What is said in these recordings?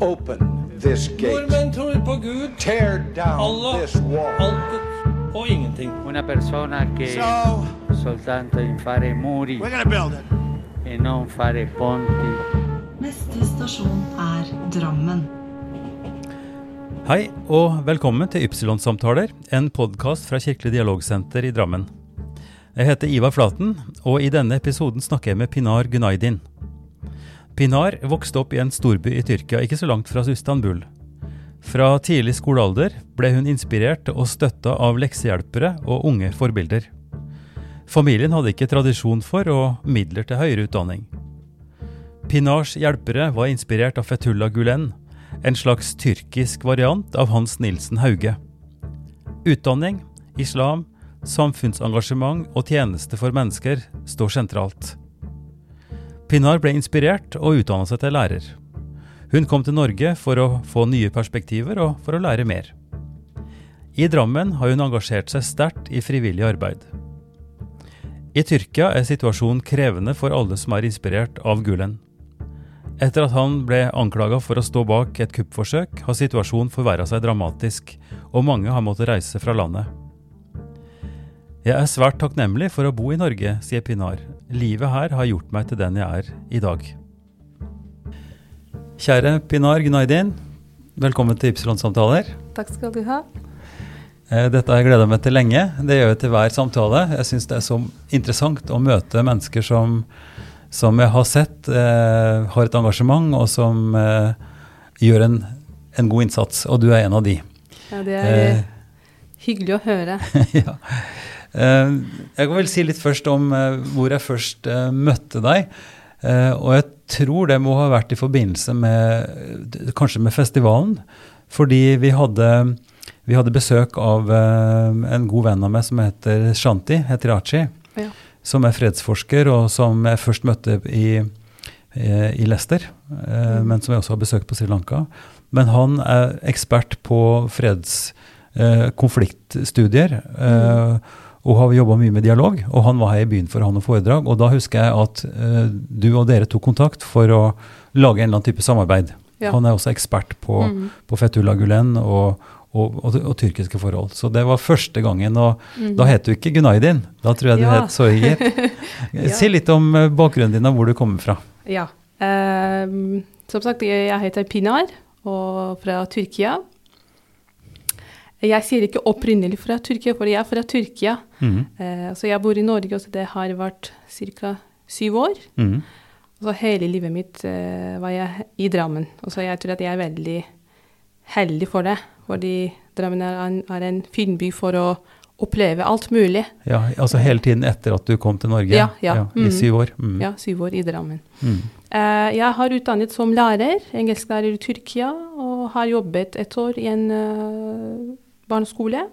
Open this gate. Nordmenn tror på Gud, Tear down Allah, this wall. altet og ingenting. Una persona che So soltanto in fare muri we're gonna build it. e non fare ponti. Neste stasjon er Drammen. Hei og velkommen til Ypsilon-samtaler, en podkast fra Kirkelig dialogsenter i Drammen. Jeg heter Ivar Flaten, og i denne episoden snakker jeg med Pinar Gunaydin. Pinar vokste opp i en storby i Tyrkia, ikke så langt fra Istanbul. Fra tidlig skolealder ble hun inspirert og støtta av leksehjelpere og unge forbilder. Familien hadde ikke tradisjon for og midler til høyere utdanning. Pinars hjelpere var inspirert av Fethullah Gulen, en slags tyrkisk variant av Hans Nilsen Hauge. Utdanning, islam, samfunnsengasjement og tjeneste for mennesker står sentralt. Pinar ble inspirert og utdanna seg til lærer. Hun kom til Norge for å få nye perspektiver og for å lære mer. I Drammen har hun engasjert seg sterkt i frivillig arbeid. I Tyrkia er situasjonen krevende for alle som er inspirert av Gulen. Etter at han ble anklaga for å stå bak et kuppforsøk, har situasjonen forverra seg dramatisk, og mange har måttet reise fra landet. Jeg er svært takknemlig for å bo i Norge, sier Pinar. Livet her har gjort meg til den jeg er i dag. Kjære Pinar Gnaidin, velkommen til Ypsilon-samtaler. Takk skal du ha. Eh, Dette har jeg gleda meg til lenge. Det gjør jeg til hver samtale. Jeg syns det er så interessant å møte mennesker som, som jeg har sett eh, har et engasjement, og som eh, gjør en, en god innsats. Og du er en av de. Ja, det er Eh, hyggelig å høre. ja. Eh, Jeg kan vel si litt først om eh, hvor jeg først eh, møtte deg. Og jeg tror det må ha vært i forbindelse med kanskje med festivalen. Fordi vi hadde, vi hadde besøk av en god venn av meg som heter Shanti Hetirachi. Ja. Som er fredsforsker, og som jeg først møtte i, i Leicester. Mm. Men som jeg også har besøkt på Sri Lanka. Men han er ekspert på freds eh, konfliktstudier. Eh, og har jobba mye med dialog. Og han var her i byen for å ha noe foredrag. Og da husker jeg at uh, du og dere tok kontakt for å lage en eller annen type samarbeid. Ja. Han er også ekspert på, Mm. på Fethullah Gulen og, og, og, og tyrkiske forhold. Så det var første gangen. Og da het du ikke Gunaydin. Da tror jeg du Mm. Ja. het Soiger. Ja. Si litt om eh, bakgrunnen din og hvor du kommer fra. Ja. Um, som sagt, jeg heter Pinar og fra Tyrkia. Jeg sier ikke opprinnelig fra Tyrkia, for jeg er fra Tyrkia. Mm. Eh, så jeg bor i Norge, og det har vært ca. syv år. Mm. Og så hele livet mitt eh, var jeg i Drammen. Og så jeg tror at jeg er veldig heldig for det. Fordi Drammen er en, er en fin by for å oppleve alt mulig. Ja, altså hele tiden etter at du kom til Norge? Ja, ja. I Mhm. syv år? Mm. Ja, syv år i Drammen. Mm. Eh, jeg har utdannet som lærer, engelsklærer i Tyrkia, og har jobbet et år i en eh, barneskole.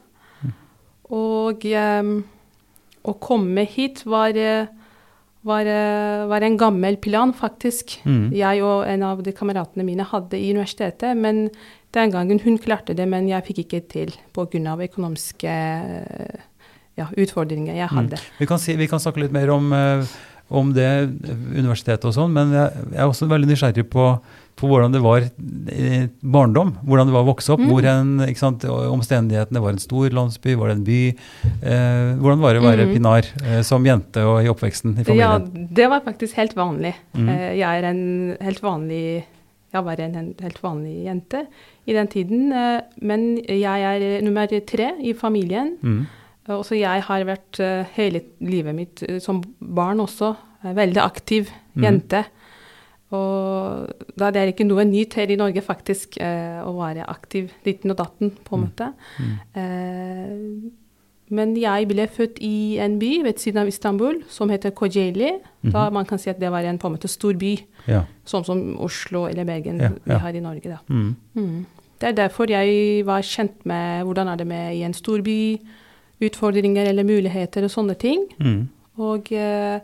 Og eh, å komme hit var, eh, var, eh, var en gammel plan, faktisk. Mm. Jeg og en av de kameratene mine hadde i universitetet, men den gangen hun klarte det, men jeg fikk ikke til pga. økonomiske ja, utfordringer jeg hadde. Vi kan, si, vi kan snakke litt mer om, eh, om det universitetet og sånn, men jeg, jeg er også veldig nysgjerrig på, på hvordan det var i barndom. Hvordan det var å vokse opp. Mm. Hvor en, ikke sant, omstendighetene var en stor landsby, var det en by? Eh, hvordan var det å være Mm. pinar eh, som jente og i oppveksten i familien? Ja, det var faktisk helt vanlig. Mm. Eh, Jeg er en helt vanlig Jeg var en en helt vanlig jente i den tiden. eh, Men jeg er nummer tre i familien. Mm. Og så jeg har vært eh, hele livet mitt eh, som barn også veldig aktiv Mhm. jente. Og da det er ikke noe nytt her i Norge, faktisk, eh, å være aktiv liten og datten, på en Mm. måte. Mm. Eh, men jeg ble født i en by ved siden av Istanbul som heter Kocaeli. Da Mhm. man kan si at det var en på en måte stor by, Ja. sånn som Oslo eller Bergen Ja, vi har i Norge. da. Mm. Mm. Det er derfor jeg var kjent med hvordan er det med i en stor by, utfordringer eller muligheter og sånne ting. Mm. Og eh,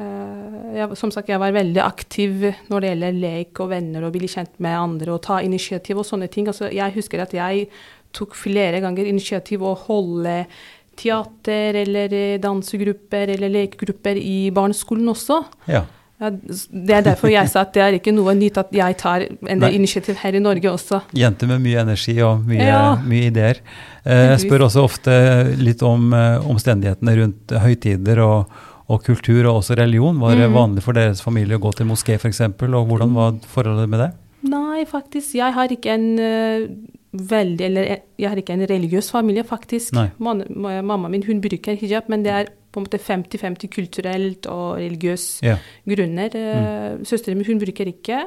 eh, jeg, som sagt, jeg var veldig aktiv når det gjelder lek og venner og bli kjent med andre og ta initiativ og sånne ting. Altså, jeg husker at jeg tok flere ganger initiativ å holde teater eller eh, dansegrupper eller lekegrupper i barneskolen også. Ja. Ja, det er derfor jeg sa at det er ikke noe nytt at jeg tar en del initiativ her i Norge også. Jenter med mye energi og mye, Ja. mye ideer. Eh, jeg spør også ofte litt om eh, omstendighetene rundt høytider og, og kultur, og også religion. Var det Mhm. vanlig for deres familie å gå til moské f.eks., og hvordan var forholdet med det? Nei, faktisk. Jeg har ikke en eh, veldig Eller jeg- har ikke en religiøs familie, faktisk. Man, mamma min hun bruker hijab, men det er på en måte 50-50 kulturelt og religiøs Ja. grunner. Mm. Søsteren min hun bruker ikke.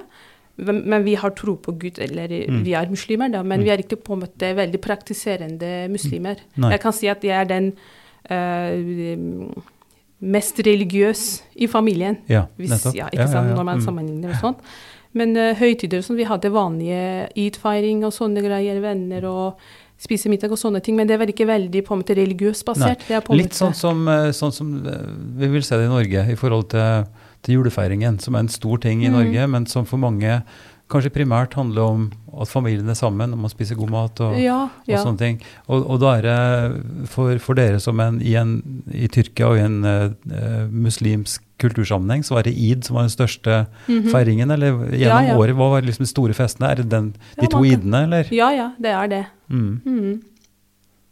Men vi har tro på Gud, eller Mm. vi er muslimer, da, men Mm. vi er ikke på en måte veldig praktiserende muslimer. Nei. Jeg kan si at jeg er den uh, mest religiøs i familien. Ja, Hvis, ja, ikke sant, når man Mm. sammenligner og sånt. Men uh, høytider og sånn, vi hadde vanlige eid-feiring og sånne greier, venner og spise middag og sånne ting, men det var ikke veldig på en måte religiøst basert. Det er på en Litt sånn som, eh, sånn som eh, vi vil se det i Norge i forhold til, til julefeiringen, som er en stor ting i mm. Norge, men som for mange kanskje primært handler om at familien er sammen, om å spise god mat og, Ja, og sånne ting. Og, og da er det for, for dere som en, i, en, i Tyrkia og i en eh, muslimsk kultursammenheng, så var det id som var den største Mhm. feiringen, eller gjennom Ja, ja. året? Hva var liksom de store festene? Er det den, Ja, de to idene, eller? Ja, ja, det er det. Mm. Mhm.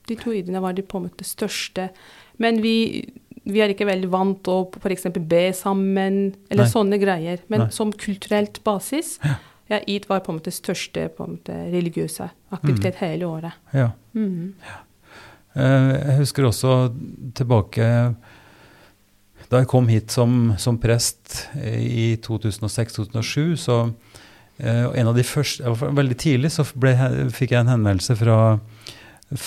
De to idene var de på en måte største. Men vi, vi er ikke veldig vant til å f.eks. be sammen, eller Nei. sånne greier. Men Nei. som kulturelt basis, ja, id var på en måte største på en måte, religiøse aktivitet hele året. Ja. Mm. ja. Jeg husker også tilbake da jeg kom hit som, som prest eh, i 2006-2007, så eh, en av de første, Veldig tidlig så ble, fikk jeg en henvendelse fra,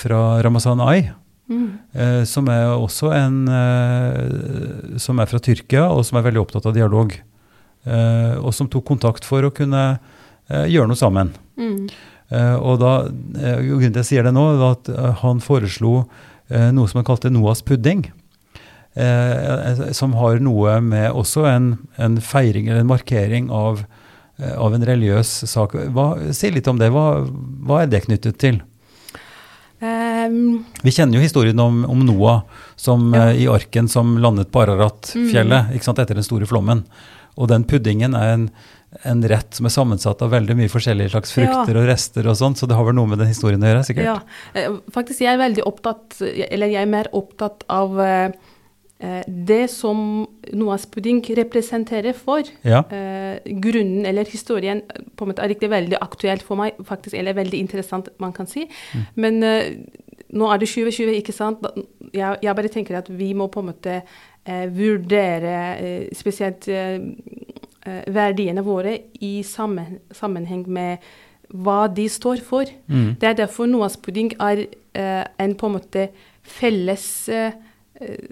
fra Ramazan Ay, Mm. eh, som er også en eh, som er fra Tyrkia, og som er veldig opptatt av dialog. Eh, og som tok kontakt for å kunne eh, gjøre noe sammen. Mm. Eh, og da, eh, grunnen til at jeg sier det nå, var at eh, han foreslo eh, noe som han kalte Noas pudding. Eh, som har noe med også en, en feiring eller en markering av, eh, av en religiøs sak. Hva, si litt om det. Hva, hva er det knyttet til? Um, Vi kjenner jo historien om, om Noah som, Ja. eh, i arken som landet på Ararat-fjellet ikke sant, etter den store flommen. Og den puddingen er en, en rett som er sammensatt av veldig mye forskjellige slags frukter og rester og sånn, så det har vel noe med den historien å gjøre, sikkert? Ja, eh, faktisk jeg er veldig opptatt, eller jeg er mer opptatt av eh, eh, det som Noahs pudding representerer for. Ja. Eh, grunnen eller historien på en måte er ikke veldig aktuelt for meg, faktisk, eller veldig interessant, man kan si. Mm. Men nå er det 2020, ikke sant? Jeg, jeg bare tenker at vi må på en måte vurdere eh, spesielt eh, eh, verdiene våre i sammen, sammenheng med hva de står for. Mm. Det er derfor Noahs pudding er eh, en på en måte felles eh, eh,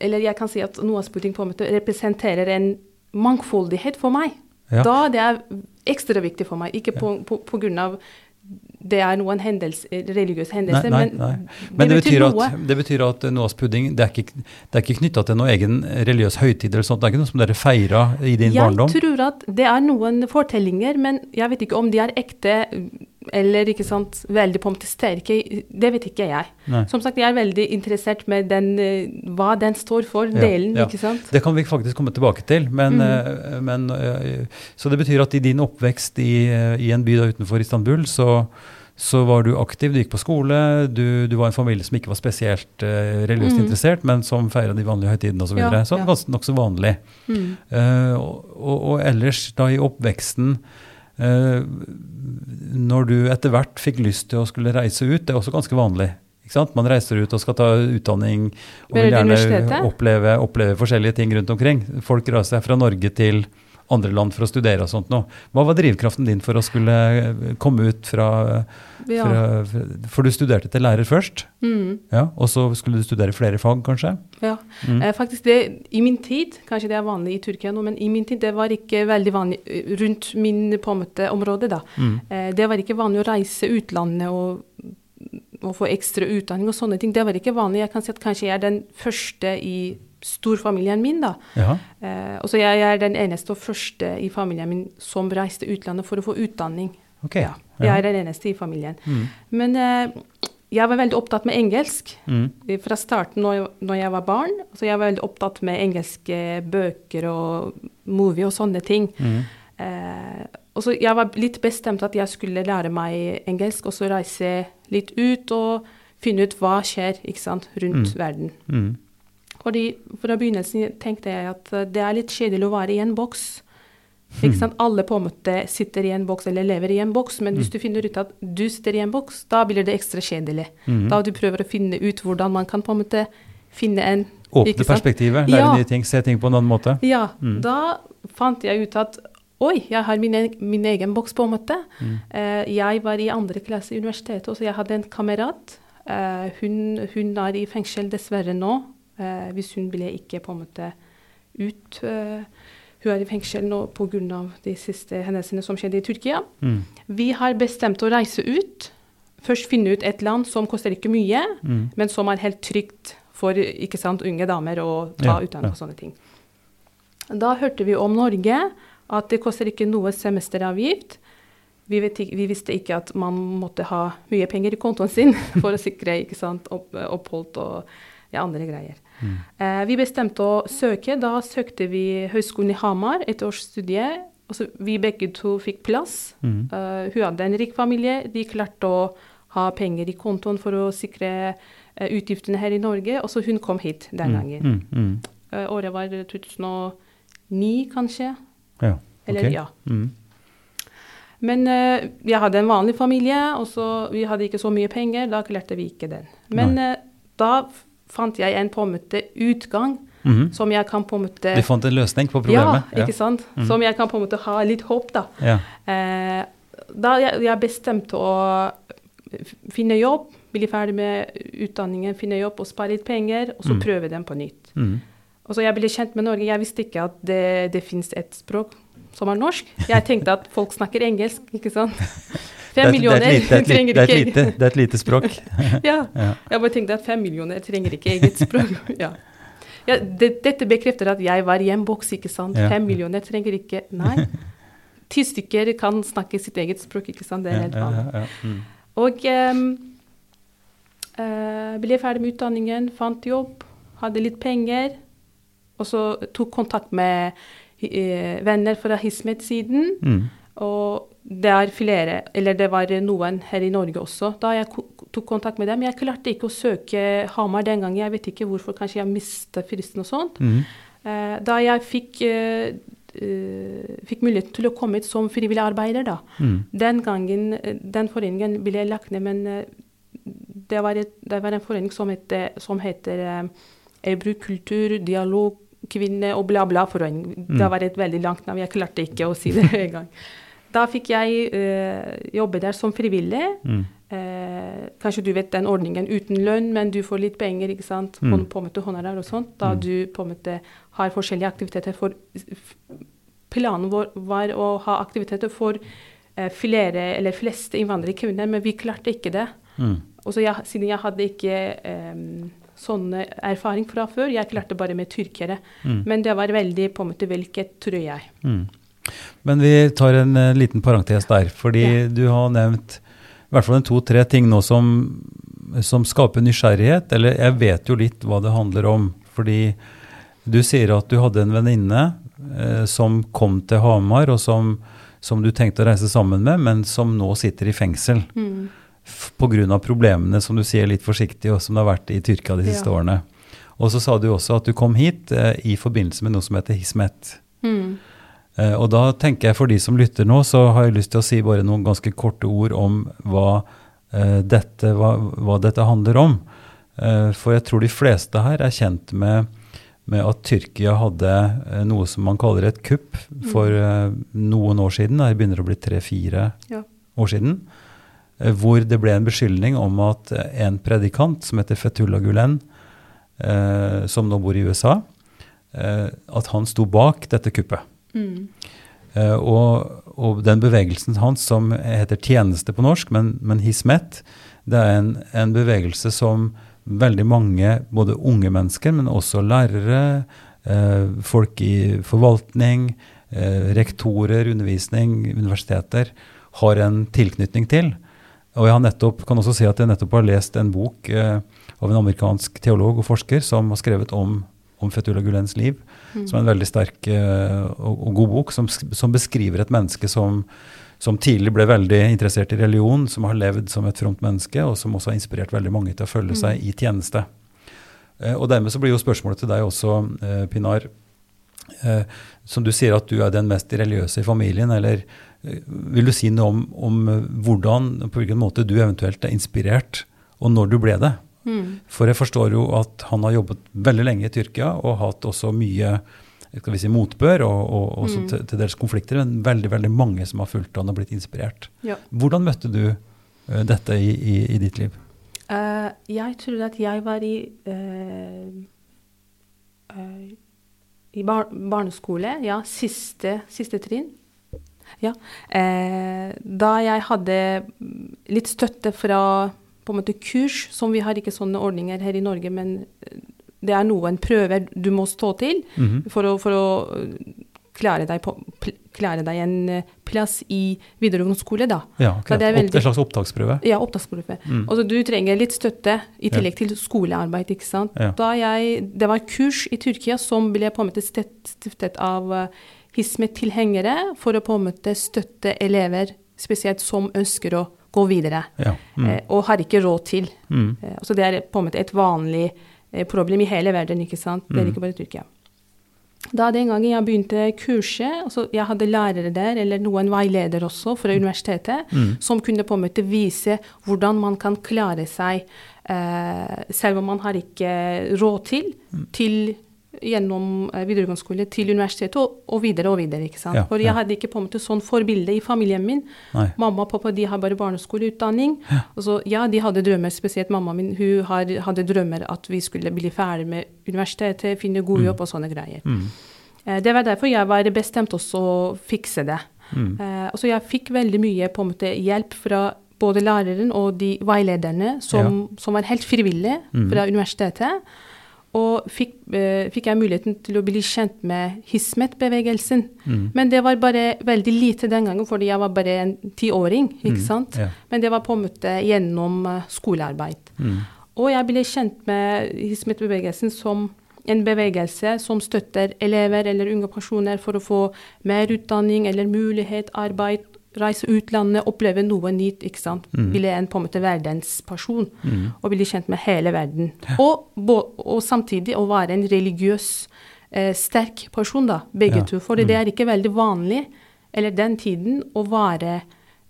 Eller jeg kan si at Noahs pudding på en måte representerer en mangfoldighet for meg. Ja. Da det er ekstra viktig for meg. Ikke på, på, på grunn av det er noen hendelse, religiøs hendelse, Nei, nei, men, nei. Men det, betyr noe. at, det betyr at Noahs pudding det er ikke, det er ikke knytta til noen egen religiøs høytid eller sånt. Det er ikke noe som dere feira i din jeg barndom? tror at det er noen fortellinger, men jeg vet ikke om de er ekte eller ikke sant, veldig på sterke. Det vet ikke jeg. Nei. Som sagt, jeg er veldig interessert med den, eh, hva den står for, Ja, delen, ja. ikke sant? Det kan vi faktisk komme tilbake til. Men, eh, men, eh, så det betyr at i din oppvekst i, eh, i en by utenfor Istanbul, så, så var du aktiv, du gikk på skole, du, du var en familie som ikke var spesielt uh, religiøst mm. interessert, men som feira de vanlige høytidene osv. Så, videre. Ja, så ja. nokså vanlig. Mm. Uh, og, og, ellers da i oppveksten uh, Når du etter hvert fikk lyst til å skulle reise ut, det er også ganske vanlig. Ikke sant? Man reiser ut og skal ta utdanning og vil gjerne oppleve, oppleve forskjellige ting rundt omkring. Folk reiser fra Norge til andre land for å studere og sånt nå. Hva var drivkraften din for å skulle eh, komme ut fra, Ja. fra For du studerte til lærer først, Mm. ja, og så skulle du studere flere fag, kanskje? Ja. Mm. Eh, faktisk det, I min tid, kanskje det er vanlig i Tyrkia nå, men i min tid det var ikke veldig vanlig eh, rundt min på en måte område. da. Mm. Eh, det var ikke vanlig å reise utlandet og, og få ekstra utdanning og sånne ting. Det var ikke vanlig. Jeg kan si at kanskje jeg er den første i storfamilien min. da. Ja. Eh, og så jeg, jeg er den eneste og første i familien min som reiste utlandet for å få utdanning. Ok. Ja, jeg er den eneste i familien. Mm. Men eh, jeg var veldig opptatt med engelsk Mm. eh, fra starten når jeg, når jeg var barn. Så jeg var veldig opptatt med engelske bøker og movie og sånne ting. Mm. Eh, og så jeg var litt bestemt at jeg skulle lære meg engelsk, og så reise litt ut og finne ut hva skjer ikke sant, rundt verden. Mm. Fordi Fra begynnelsen tenkte jeg at eh, det er litt kjedelig å være i en boks. Sant? Alle på en måte sitter i en boks eller lever i en boks, men hvis du finner ut at du sitter i en boks, da blir det ekstra kjedelig. Mm. Da du prøver å finne ut hvordan man kan på en måte finne en Åpne perspektivet, lære Ja. nye ting, se ting på en annen måte. Ja, da fant jeg ut at oi, jeg har min, min egen boks på en måte. Eh, jeg var i andre klasse i universitetet, og så jeg hadde en kamerat. Uh, hun, hun er i fengsel dessverre nå, eh, hvis hun ble ikke på en måte ut. Eh, hun er i fengsel nå pga. de siste hendelsene som skjedde i Tyrkia. Mm. Vi har bestemt å reise ut. Først finne ut et land som koster ikke mye, Mm. men som er helt trygt for ikke sant, unge damer å ta Ja, utdanning og sånne ting. Da hørte vi om Norge, at det koster ikke noe semesteravgift. Vi, vet ikke, vi visste ikke at man måtte ha mye penger i kontoen sin for å sikre ikke sant, opp, opphold og ja, andre greier. Eh, vi bestemte å søke. Da søkte vi Høgskolen i Hamar, et års studie. Også, vi begge to fikk plass. Mm. Eh, hun hadde en rik familie. De klarte å ha penger i kontoen for å sikre eh, utgiftene her i Norge. Og så hun kom hit den gangen. Mm. Mm. Eh, året var 2009, kanskje. Ja. Eller ok. ja. Mm. Men uh, jeg hadde en vanlig familie, og vi hadde ikke så mye penger. Da klarte vi ikke den. Men uh, da fant jeg en på en måte utgang Mhm. som jeg kan på en måte Du fant en løsning på problemet? Ja, ikke ikke sant? Som jeg kan på en måte ha litt håp, da. Ja. Eh, da jeg, jeg bestemte å finne jobb, bli ferdig med utdanningen, finne jobb og spare litt penger, og så Mm. prøve den på nytt. Mm. Og så jeg ble kjent med Norge. Jeg visste ikke at det, det finnes et språk som er norsk. Jeg tenkte at folk snakker engelsk, ikke sant. Fem millioner det er lite- det er trenger det er ikke lite- Det er et lite språk. ja. Ja. Jeg bare tenkte at fem millioner trenger ikke eget språk. ja. Ja, det, dette bekrefter at jeg var i en boks, ikke sant. Fem millioner trenger ikke Nei. Ti stykker kan snakke sitt eget språk, ikke sant. Det er helt vanlig. ja, ja. Mm. Og um, uh, ble ferdig med utdanningen, fant jobb, hadde litt penger. Og så tok kontakt med uh, venner fra Hismet-siden. Mm. Og det er flere, eller det var noen her i Norge også. Da jeg tok kontakt med dem Jeg klarte ikke å søke Hamar den gangen. Jeg vet ikke hvorfor, kanskje jeg mistet fristen og sånt. Mm. Eh, da jeg fikk, eh, eh, fikk muligheten til å komme hit som frivillig arbeider, da. Mm. Den gangen, den foreningen ble lagt ned, men det var, et, det var en forening som heter, som heter Ebru kultur, dialog, kvinne og bla, bla forening. Mm. Det var et veldig langt navn, jeg klarte ikke å si det engang. Da fikk jeg uh, jobbe der som frivillig. Mm. Uh, kanskje du vet den ordningen uten lønn, men du får litt penger, ikke sant. Mm. På en måte honorar og sånt. Da Mm. du på en måte har forskjellige aktiviteter for Planen vår var å ha aktiviteter for uh, flere eller fleste innvandrerkvinner, men vi klarte ikke det. Mm. Og så jeg, siden jeg hadde ikke um, sånne erfaring fra før, jeg klarte bare med tyrkere. Mm. Men det var veldig på en måte vellykket, tror jeg. Mm. Men vi tar en eh, liten parentes der, fordi Ja. du har nevnt i hvert fall to-tre ting nå som, som skaper nysgjerrighet. Eller jeg vet jo litt hva det handler om. Fordi du sier at du hadde en venninne eh, som kom til Hamar, og som, som du tenkte å reise sammen med, men som nå sitter i fengsel. Mm. Pga. Problemene som du sier litt forsiktig, og som det har vært i Tyrkia de siste Ja. årene. Og så sa du også at du kom hit eh, i forbindelse med noe som heter Hismet. Mm. Eh, og da tenker jeg for de som lytter nå, så har jeg lyst til å si bare noen ganske korte ord om hva, eh, dette, hva, hva dette handler om. Eh, for jeg tror de fleste her er kjent med, med at Tyrkia hadde noe som man kaller et kupp for eh, noen år siden. Det begynner å bli tre-fire Ja. år siden. hvor det ble en beskyldning om at en predikant som heter Fetullah Gulen, som nå bor i USA, at han sto bak dette kuppet. Eh, og, og den bevegelsen hans som heter tjeneste på norsk, men, men Hismet, det er en, en bevegelse som veldig mange, både unge mennesker, men også lærere, uh, folk i forvaltning, uh, rektorer, undervisning, universiteter, har en tilknytning til. Og jeg nettopp, kan også si at jeg nettopp har lest en bok av en amerikansk teolog og forsker som har skrevet om, om Fethullah Gulens liv, som er en veldig sterk eh, og, og god bok, som, som beskriver et menneske som, som tidlig ble veldig interessert i religion, som har levd som et fromt menneske, og som også har inspirert veldig mange til å følge seg i tjeneste. Eh, og dermed så blir jo spørsmålet til deg også, eh, Pinar, som du sier at du er den mest religiøse i familien, eller vil du si noe om, om hvordan, på hvilken måte du eventuelt er inspirert, og når du ble det? For jeg forstår jo at han har jobbet veldig lenge i Tyrkia og hatt også mye skal vi si, motbør og, og også til, til dels konflikter, men veldig veldig mange som har fulgt han og blitt inspirert. Ja. Hvordan møtte du uh, dette i, i, i ditt liv? Uh, jeg tror at jeg var i uh, i bar barneskole, ja, siste, siste trinn. Ja. Da jeg hadde mm, litt støtte fra på en måte kurs, som vi har ikke sånne ordninger her i Norge, men eh, det er noen prøver du må stå til Mhm. for å, for å eh, klare, deg på, klare deg en eh, plass i videregående skole, da. Ja, okay. da er veldig- en slags opptaksprøve? Ja, opptaksprøve. Mm. Altså, du trenger litt støtte i tillegg til skolearbeid. ikke sant? Ja. Da jeg, det var kurs i Tyrkia som ble på en måte stiftet av Hismet-tilhengere for å på en måte støtte elever, spesielt som ønsker å gå videre, Ja. Mm. eh, og har ikke råd til. Mm. Eh, altså det er på en måte et vanlig eh, problem i hele verden, ikke sant? Det er Mm. ikke bare Tyrkia. Da den gangen jeg begynte kurset, altså jeg hadde lærere der, eller noen veileder også fra universitetet, Mm. som kunne på en måte vise hvordan man kan klare seg, eh, selv om man har ikke råd til, Mm. til gjennom eh, videregående skole til universitetet og, og videre og videre. ikke sant? Ja, For jeg ja. hadde ikke på en måte sånn forbilde i familien min. Nei. Mamma og pappa de har bare barneskoleutdanning. Og så, ja, de hadde drømmer, spesielt mamma min. Hun har, hadde drømmer at vi skulle bli ferdig med universitetet, finne god jobb og sånne greier. Mm. Eh, det var derfor jeg var bestemt også å fikse det. Mm. Uh, så jeg fikk veldig mye på en måte hjelp fra både læreren og de veilederne som, som var helt frivillige Mm. fra universitetet. Og fikk, eh, fikk jeg muligheten til å bli kjent med Hismet-bevegelsen. Mm. Men det var bare veldig lite den gangen, fordi jeg var bare en tiåring. ikke Mm, sant? ja. Men det var på en måte gjennom eh, skolearbeid. Mm. Og jeg ble kjent med Hismet-bevegelsen som en bevegelse som støtter elever eller unge personer for å få mer utdanning eller mulighet, arbeid, reise utlandet, oppleve noe nytt. ikke sant? Mm. Bli en på en måte verdensperson Mm. og bli kjent med hele verden. Og, og samtidig å være en religiøs, eh, sterk person, da, begge Ja. to. For det er ikke veldig vanlig, eller den tiden, å være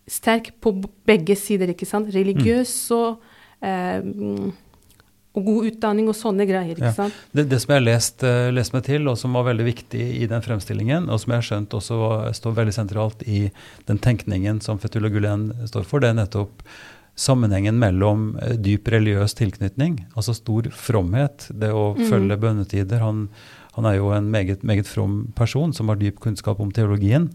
sterk på begge sider, ikke sant. Religiøs og, eh, mm, og god utdanning og sånne greier, ikke Ja. sant. Det, det som jeg har lest, eh, lest meg til, og som var veldig viktig i den fremstillingen, og som jeg har skjønt også står veldig sentralt i den tenkningen som Fethullah Gulen står for, det er nettopp sammenhengen mellom eh, dyp religiøs tilknytning, altså stor fromhet, det å Mm. følge bønnetider. Han, han er jo en meget, meget from person som har dyp kunnskap om teologien,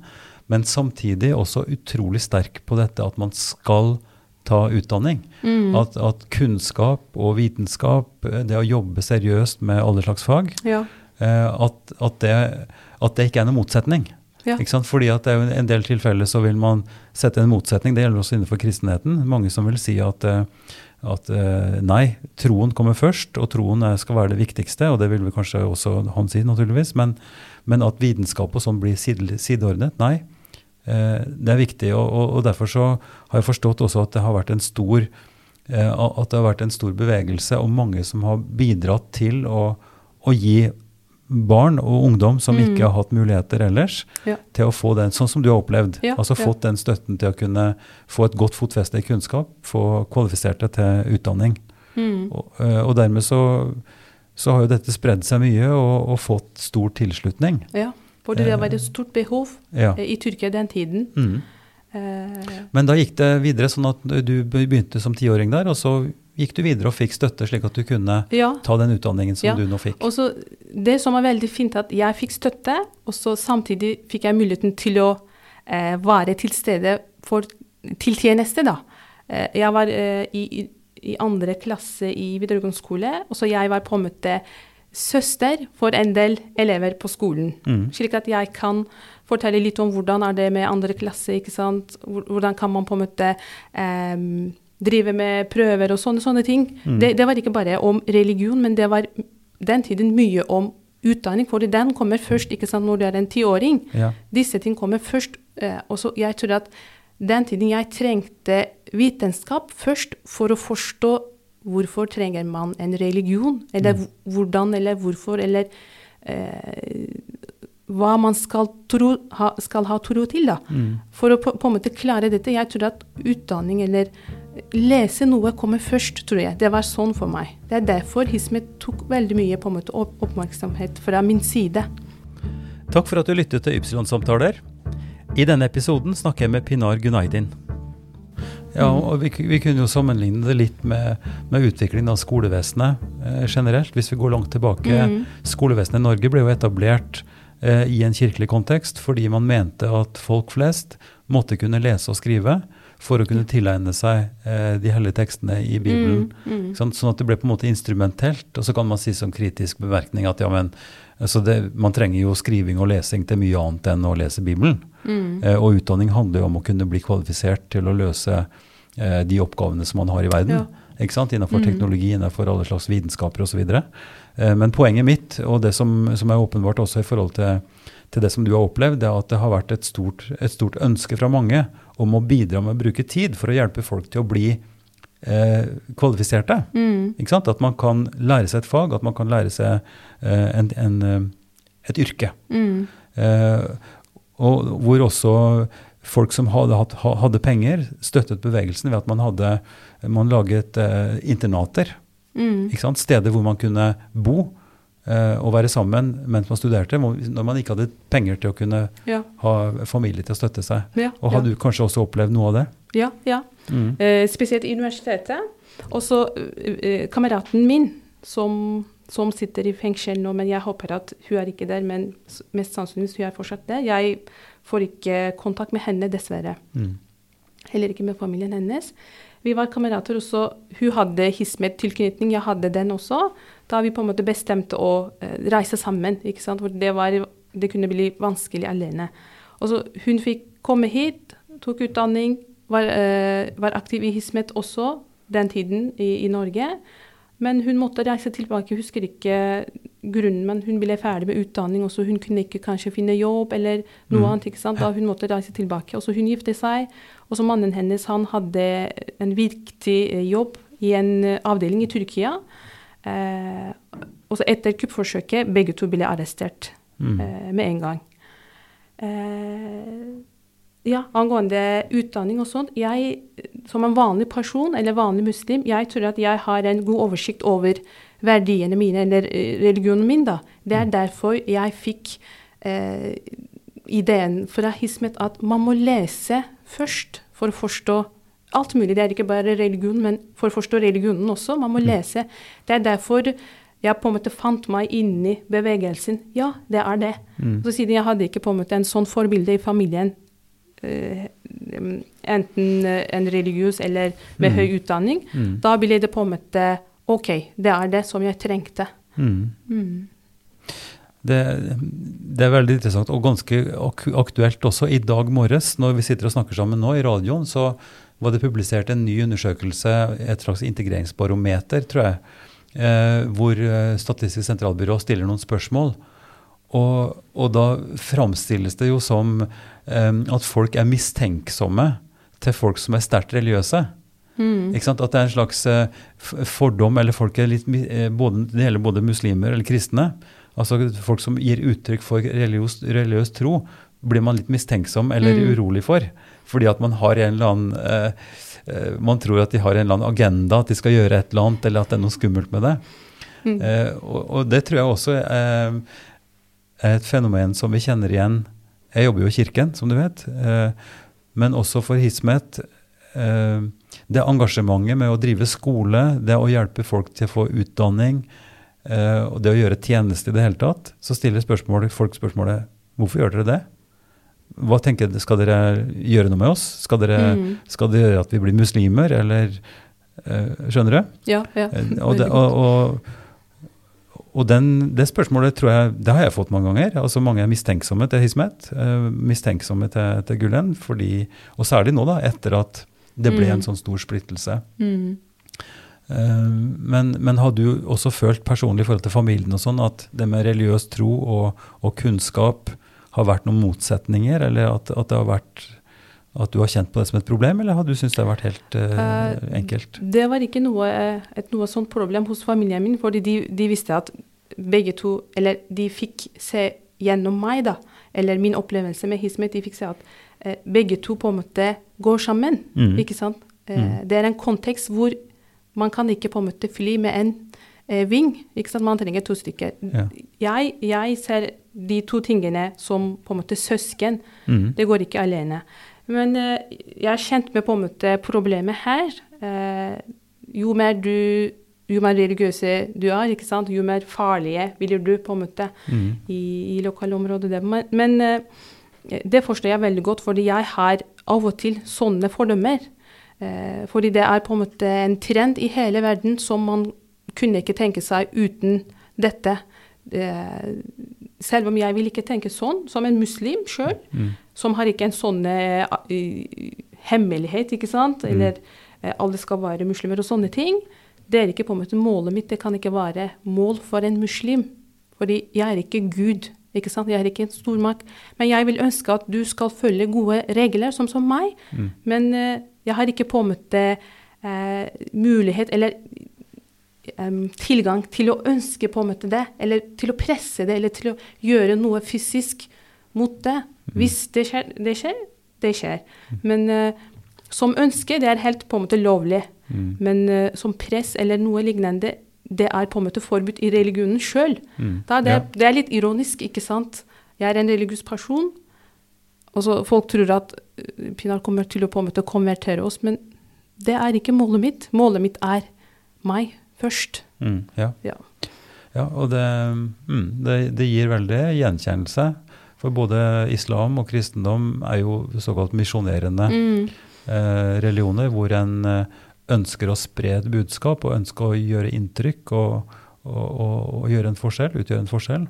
men samtidig også utrolig sterk på dette at man skal ta utdanning. Mm. At, at kunnskap og vitenskap, eh, det å jobbe seriøst med alle slags fag, Ja. eh, at, at, det, at det ikke er noen motsetning. Ja. Fordi at det er jo en del tilfeller så vil man sette en motsetning. Det gjelder også innenfor kristenheten. Mange som vil si at, eh, at nei, troen kommer først, og troen skal være det viktigste. Og det vil vel kanskje også han si, naturligvis. Men, men at vitenskap og sånn blir side, sideordnet, nei. Eh, det er viktig. Og, og, derfor så har jeg forstått også at det har vært en stor eh, at det har vært en stor bevegelse og mange som har bidratt til å, å gi barn og ungdom som Mm. ikke har hatt muligheter ellers, Ja. til å få den, sånn som du har opplevd. Ja, altså ja. fått den støtten til å kunne få et godt fotfeste i kunnskap, få kvalifiserte til utdanning. Mm. Og, eh, og dermed så, så har jo dette spredd seg mye og, og fått stor tilslutning. ja. For det var et stort behov Ja. eh, i Tyrkia den tiden. Mm. Eh, Men da gikk det videre sånn at du begynte som tiåring der, og så gikk du videre og fikk støtte slik at du kunne ja. ta den utdanningen som Ja, du nå fikk. Og så Det som er veldig fint, at jeg fikk støtte, og så samtidig fikk jeg muligheten til å eh, være til stede for, til tjeneste, da. Eh, jeg var eh, i, i, i andre klasse i videregående skole, og så jeg var på en måte søster for en del elever på skolen. Mm. Slik at jeg kan fortelle litt om hvordan er det med andre klasse, ikke sant. Hvordan kan man på en måte em, drive med prøver og sånne, sånne ting. Mm. Det, det var ikke bare om religion, men det var den tiden mye om utdanning. For den kommer først ikke sant, når du er en tiåring. Ja. Disse ting kommer først. Eh, og så jeg tror at den tiden jeg trengte vitenskap først for å forstå hvorfor trenger man en religion, eller Mm. hvordan eller hvorfor, eller eh, hva man skal, tro, ha, skal ha tro til. da. Mm. For å på, på en måte klare dette. Jeg tror at utdanning eller lese noe kommer først, tror jeg. Det var sånn for meg. Det er derfor Hismet tok veldig mye på en måte opp, oppmerksomhet fra min side. Takk for at du lyttet til Ypsilon-samtaler. I denne episoden snakker jeg med Pinar Gunaidin. Ja, og vi, vi kunne jo sammenligne det litt med, med utviklingen av skolevesenet eh, generelt. Hvis vi går langt tilbake. Mm. Skolevesenet i Norge ble jo etablert eh, i en kirkelig kontekst fordi man mente at folk flest måtte kunne lese og skrive for å kunne tilegne seg eh, de hellige tekstene i Bibelen. Mm, mm. Sånn, Sånn at det ble på en måte instrumentelt. Og så kan man si som kritisk bemerkning at ja, men altså det, man trenger jo skriving og lesing til mye annet enn å lese Bibelen. Mm, Eh, og utdanning handler jo om å kunne bli kvalifisert til å løse eh, de oppgavene som man har i verden. Ja. Ikke sant? Innenfor Mm. teknologi, innenfor alle slags vitenskaper osv. Eh, men poenget mitt, og det som, som er åpenbart også i forhold til, til det som du har opplevd, det er at det har vært et stort, et stort ønske fra mange om å bidra med å bruke tid for å hjelpe folk til å bli eh, kvalifiserte. mm, Ikke sant? At man kan lære seg et fag, at man kan lære seg eh, en, en, eh, et yrke. mm, Eh, og hvor også folk som hadde, hadde penger, støttet bevegelsen ved at man hadde man laget eh, internater. mm? Steder hvor man kunne bo eh, og være sammen mens man studerte, når man ikke hadde penger til å kunne ja, ha familie til å støtte seg. ja, Og har ja. du kanskje også opplevd noe av det? ja, ja. Mm. Eh, spesielt i universitetet. Og så eh, eh, kameraten min, som, som sitter i fengsel nå, men jeg håper at hun er ikke der, men mest sannsynligvis hun er fortsatt der. Jeg får ikke kontakt med henne, dessverre. Mm. Heller ikke med familien hennes. Vi var kamerater også. Hun hadde Hismet-tilknytning, jeg hadde den også. Da vi på en måte bestemte å eh, reise sammen, ikke sant? for det, var, det kunne bli vanskelig alene. Og så hun fikk komme hit, tok utdanning, var, eh, var aktiv i Hismet også den tiden i, i Norge. Men hun måtte reise tilbake, jeg husker ikke grunnen, men hun ble ferdig med utdanning, og så hun kunne ikke kanskje finne jobb eller noe Mm. annet. ikke sant? Da hun måtte reise tilbake. Og så hun gifte seg, og så mannen hennes han hadde en viktig eh, jobb i en eh, avdeling i Tyrkia. Eh, og så etter kuppforsøket, begge to ble arrestert Mm. eh, med en gang. Eh, ja, angående utdanning og sånt. Jeg som en vanlig person, eller vanlig muslim, jeg tror at jeg har en god oversikt over verdiene mine, eller eh, religionen min, da. Det er derfor jeg fikk eh, ideen fra Hismet at man må lese først for å forstå alt mulig. Det er ikke bare religion, men for å forstå religionen også. Man må lese. Det er derfor jeg på en måte fant meg inni bevegelsen. Ja, det er det. Mm. Så siden jeg hadde ikke på en måte en sånn forbilde i familien, enten eh, en religiøs eller med Mm. høy utdanning, Mm. da ble det på en måte OK, det er det som jeg trengte. Mm. Mm. Det, det er veldig interessant og ganske ak aktuelt også. I dag morges, når vi sitter og snakker sammen nå i radioen, så var det publisert en ny undersøkelse, et slags integreringsbarometer, tror jeg, eh, hvor eh, Statistisk sentralbyrå stiller noen spørsmål. Og, og da framstilles det jo som eh, at folk er mistenksomme til folk som er sterkt religiøse. Mm. At det er en slags eh, fordom, eller folk er litt, eh, både, det gjelder både muslimer eller kristne. Altså folk som gir uttrykk for religiøs, religiøs tro, blir man litt mistenksom eller Mm. urolig for. Fordi at man har en eller annen eh, Man tror at de har en eller annen agenda, at de skal gjøre et eller annet, eller at det er noe skummelt med det. Mm. Eh, og, og det tror jeg også eh, et fenomen som vi kjenner igjen. Jeg jobber jo i kirken, som du vet. Eh, men også for Hismet. Eh, det engasjementet med å drive skole, det å hjelpe folk til å få utdanning, eh, og det å gjøre tjeneste i det hele tatt, så stiller spørsmål, folk spørsmålet hvorfor gjør dere det? Hva tenker dere, Skal dere gjøre noe med oss? Skal, dere, Mm. skal dere gjøre at vi blir muslimer, eller eh, Skjønner du? Ja, ja. Og, det, og, og, og den, det spørsmålet tror jeg, det har jeg fått mange ganger. Altså Mange er mistenksomme til Hismet, eh, mistenksomme til, til Gulen. Fordi, og særlig nå, da, etter at Det ble Mm. en sånn stor splittelse. Eh, men, men har du også følt personlig i forhold til familien og sånn, at det med religiøs tro og, og kunnskap har vært noen motsetninger, eller at, at det har vært at du har kjent på det som et problem, eller har du syntes det har vært helt eh, Eh, enkelt? Det var ikke noe, et noe sånt problem hos familien min, fordi de, de visste at begge to Eller de fikk se gjennom meg, da, eller min opplevelse med Hismet, de fikk se at eh, begge to på en måte går sammen. Mm. Ikke sant? Eh, Det er en kontekst hvor man kan ikke på en måte fly med en eh, ving. Ikke sant? Man trenger to stykker. Ja. Jeg, jeg ser de to tingene som på en måte søsken. Mm. Det går ikke alene. Men eh, jeg er kjent med på en måte problemet her. Eh, jo mer du jo mer religiøse du er, ikke sant? jo mer farlige blir du på en måte Mm. i, i lokalområdet. Men, men eh, det forstår jeg veldig godt, fordi jeg har av og til sånne fordommer. Fordi det er på en måte en trend i hele verden som man kunne ikke tenke seg uten dette. Selv om jeg vil ikke tenke sånn, som en muslim sjøl, Mm. som har ikke en sånn eh, hemmelighet, ikke sant, eller eh, alle skal være muslimer og sånne ting. Det er ikke på en måte målet mitt, det kan ikke være mål for en muslim. Fordi jeg er ikke Gud, ikke sant, jeg er ikke en stormakt. Men jeg vil ønske at du skal følge gode regler, som som meg. Men eh, jeg har ikke på en måte eh, mulighet eller em, tilgang til å ønske på en måte det, eller til å presse det, eller til å gjøre noe fysisk mot det. Hvis det skjer, det skjer, det skjer. Men uh, som ønske, det er helt på en måte lovlig. Mm. Men uh, som press eller noe lignende, det er på en måte forbudt i religionen sjøl. Mm. Det, Ja. det er litt ironisk, ikke sant? Jeg er en religiøs person, og så folk tror at eh, Pinar kommer til å på en måte konvertere oss, men det er ikke målet mitt. Målet mitt er meg først. Mm. Ja. Ja. Ja, og det, mm, det, det gir veldig gjenkjennelse. For både islam og kristendom er jo såkalt misjonerende Mm. eh, religioner, hvor en eh, ønsker å spre et budskap og ønsker å gjøre inntrykk og, og, og, og gjøre en forskjell, utgjøre en forskjell.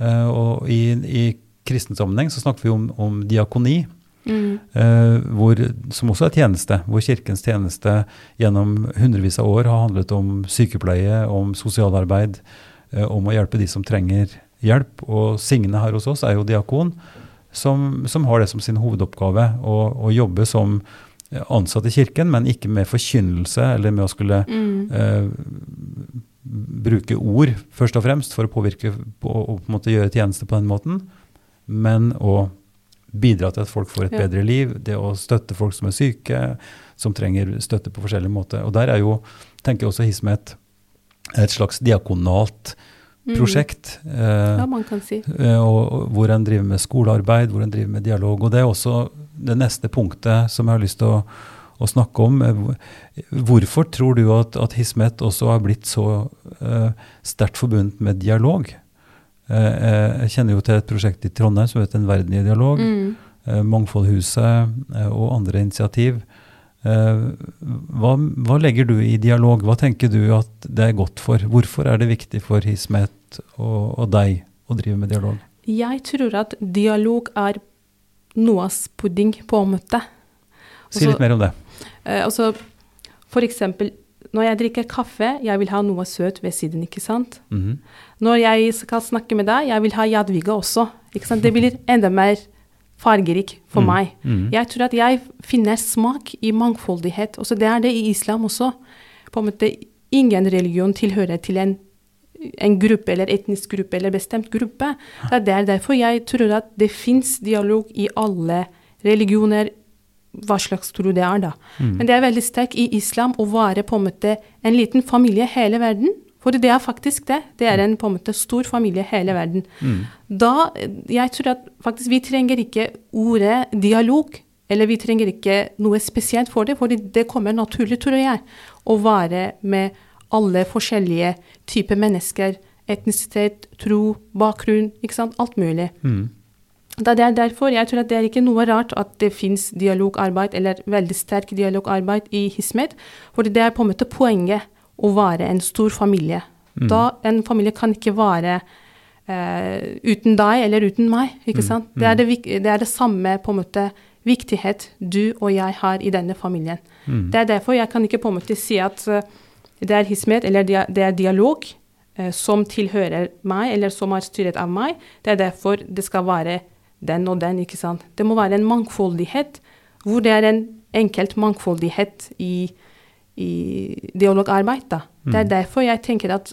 Eh, og i, i kristen sammenheng så snakker vi om, om diakoni. Mm. Eh, hvor, som også er tjeneste, hvor kirkens tjeneste gjennom hundrevis av år har handlet om sykepleie, om sosialarbeid, eh, om å hjelpe de som trenger hjelp. Og Signe her hos oss er jo diakon, som, som har det som sin hovedoppgave å, å jobbe som ansatt i kirken, men ikke med forkynnelse eller med å skulle Mm. eh, bruke ord først og fremst for å påvirke på, og på en måte gjøre tjeneste på den måten, men å bidra til at folk får et Ja. bedre liv, det å støtte folk som er syke, som trenger støtte på forskjellige måter. Og der er jo, tenker jeg også Hismet, et slags diakonalt Mm. prosjekt. eh, Ja, man kan si. Eh, og, og hvor en driver med skolearbeid, hvor en driver med dialog. Og det er også det neste punktet som jeg har lyst til å, å snakke om. Eh, Hvorfor tror du at, at Hismet også har blitt så eh, sterkt forbundet med dialog? Eh, eh, jeg kjenner jo til et prosjekt i Trondheim som heter En verden i dialog. Mm. eh, Mangfoldhuset og andre initiativ. Hva, hva legger du i dialog? Hva tenker du at det er godt for? Hvorfor er det viktig for Hismet og, og deg å drive med dialog? Jeg tror at dialog er noas pudding, på en måte. Si litt mer om det. Altså, for eksempel, når jeg drikker kaffe, jeg vil ha noe søt ved siden, ikke sant? Mhm. Når jeg skal snakke med deg, jeg vil ha Jadviga også, ikke sant? Det blir enda mer fargerik for Mm, meg. mm. Jeg tror at jeg finner smak i mangfoldighet. Også det er det i islam også. På en måte, ingen religion tilhører til en, en gruppe eller etnisk gruppe eller bestemt gruppe. Det er derfor jeg tror at det fins dialog i alle religioner, hva slags tro det er, da. Mm. Men det er veldig sterkt i islam å være på en måte en liten familie hele verden. For det er faktisk det. Det er en på en måte stor familie hele verden. Mm. Da, jeg tror at faktisk vi trenger ikke ordet dialog, eller vi trenger ikke noe spesielt for det, for det kommer naturlig, tror jeg, å være med alle forskjellige typer mennesker, etnisitet, tro, bakgrunn, ikke sant, alt mulig. Mm. Da det er derfor jeg tror at det er ikke noe rart at det fins dialogarbeid, eller veldig sterk dialogarbeid i Hismet, for det er på en måte poenget å være en stor familie. Mm. Da en familie kan ikke være uh, uten deg eller uten meg, ikke sant? Det, er det, det er det samme på en måte viktighet du og jeg har i denne familien. Mm. Det er derfor jeg kan ikke på en måte si at uh, det er hismet eller det er dialog eh, som tilhører meg, eller som er styret av meg. Det er derfor det skal være den og den, ikke sant. Det må være en mangfoldighet, hvor det er en enkelt mangfoldighet i, i dialogarbeid. Da. Det er Mm. derfor jeg tenker at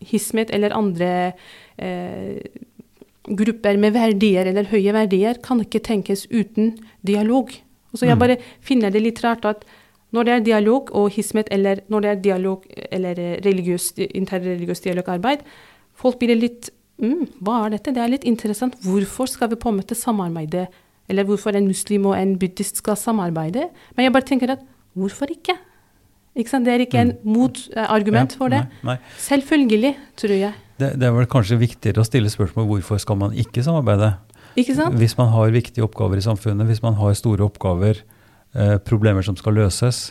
hismet eller andre eh, grupper med verdier eller høye verdier kan ikke tenkes uten dialog. Og så jeg Mm. bare finner det litt rart at når det er dialog og hismet, eller når det er dialog eller eh, religiøs, interreligiøs dialogarbeid, folk blir litt mm, Hva er dette? Det er litt interessant. Hvorfor skal vi på en måte samarbeide? Eller hvorfor en muslim og en buddhist skal samarbeide? Men jeg bare tenker at hvorfor ikke? Ikke? Det er ikke en motargument Ja, for det. Nei, nei. Selvfølgelig, tror jeg. Det, det er vel kanskje viktigere å stille spørsmål hvorfor skal man ikke samarbeide? Ikke sant? Hvis man har viktige oppgaver i samfunnet, hvis man har store oppgaver, eh, problemer som skal løses,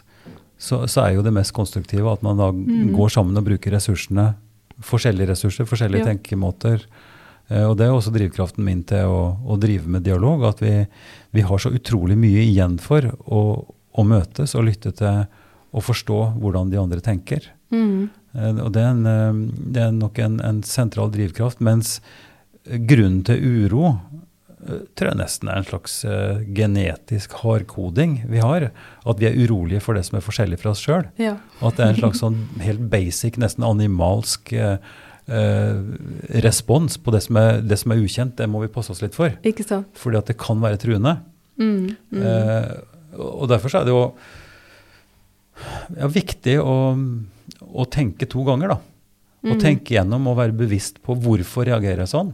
så, så er jo det mest konstruktive at man da mm. går sammen og bruker ressursene, forskjellige ressurser, forskjellige Ja. tenkemåter. Eh, og det er også drivkraften min til å, å drive med dialog, at vi, vi har så utrolig mye igjen for å, å møtes og lytte til og forstå hvordan de andre tenker. Mhm. Eh, Og det er, en, eh, det er nok en, en sentral drivkraft. Mens grunnen til uro tror jeg nesten er en slags uh, genetisk hardkoding vi har. At vi er urolige for det som er forskjellig fra oss sjøl. Ja. At det er en slags sånn helt basic, nesten animalsk uh, uh, respons på det som, er, det som er ukjent. Det må vi passe oss litt for. Ikke sant? Fordi at det kan være truende. Mm. Mm. Og derfor så er det jo ja, viktig å, å tenke to ganger, da. Å Mm. tenke gjennom og være bevisst på hvorfor reagerer jeg sånn.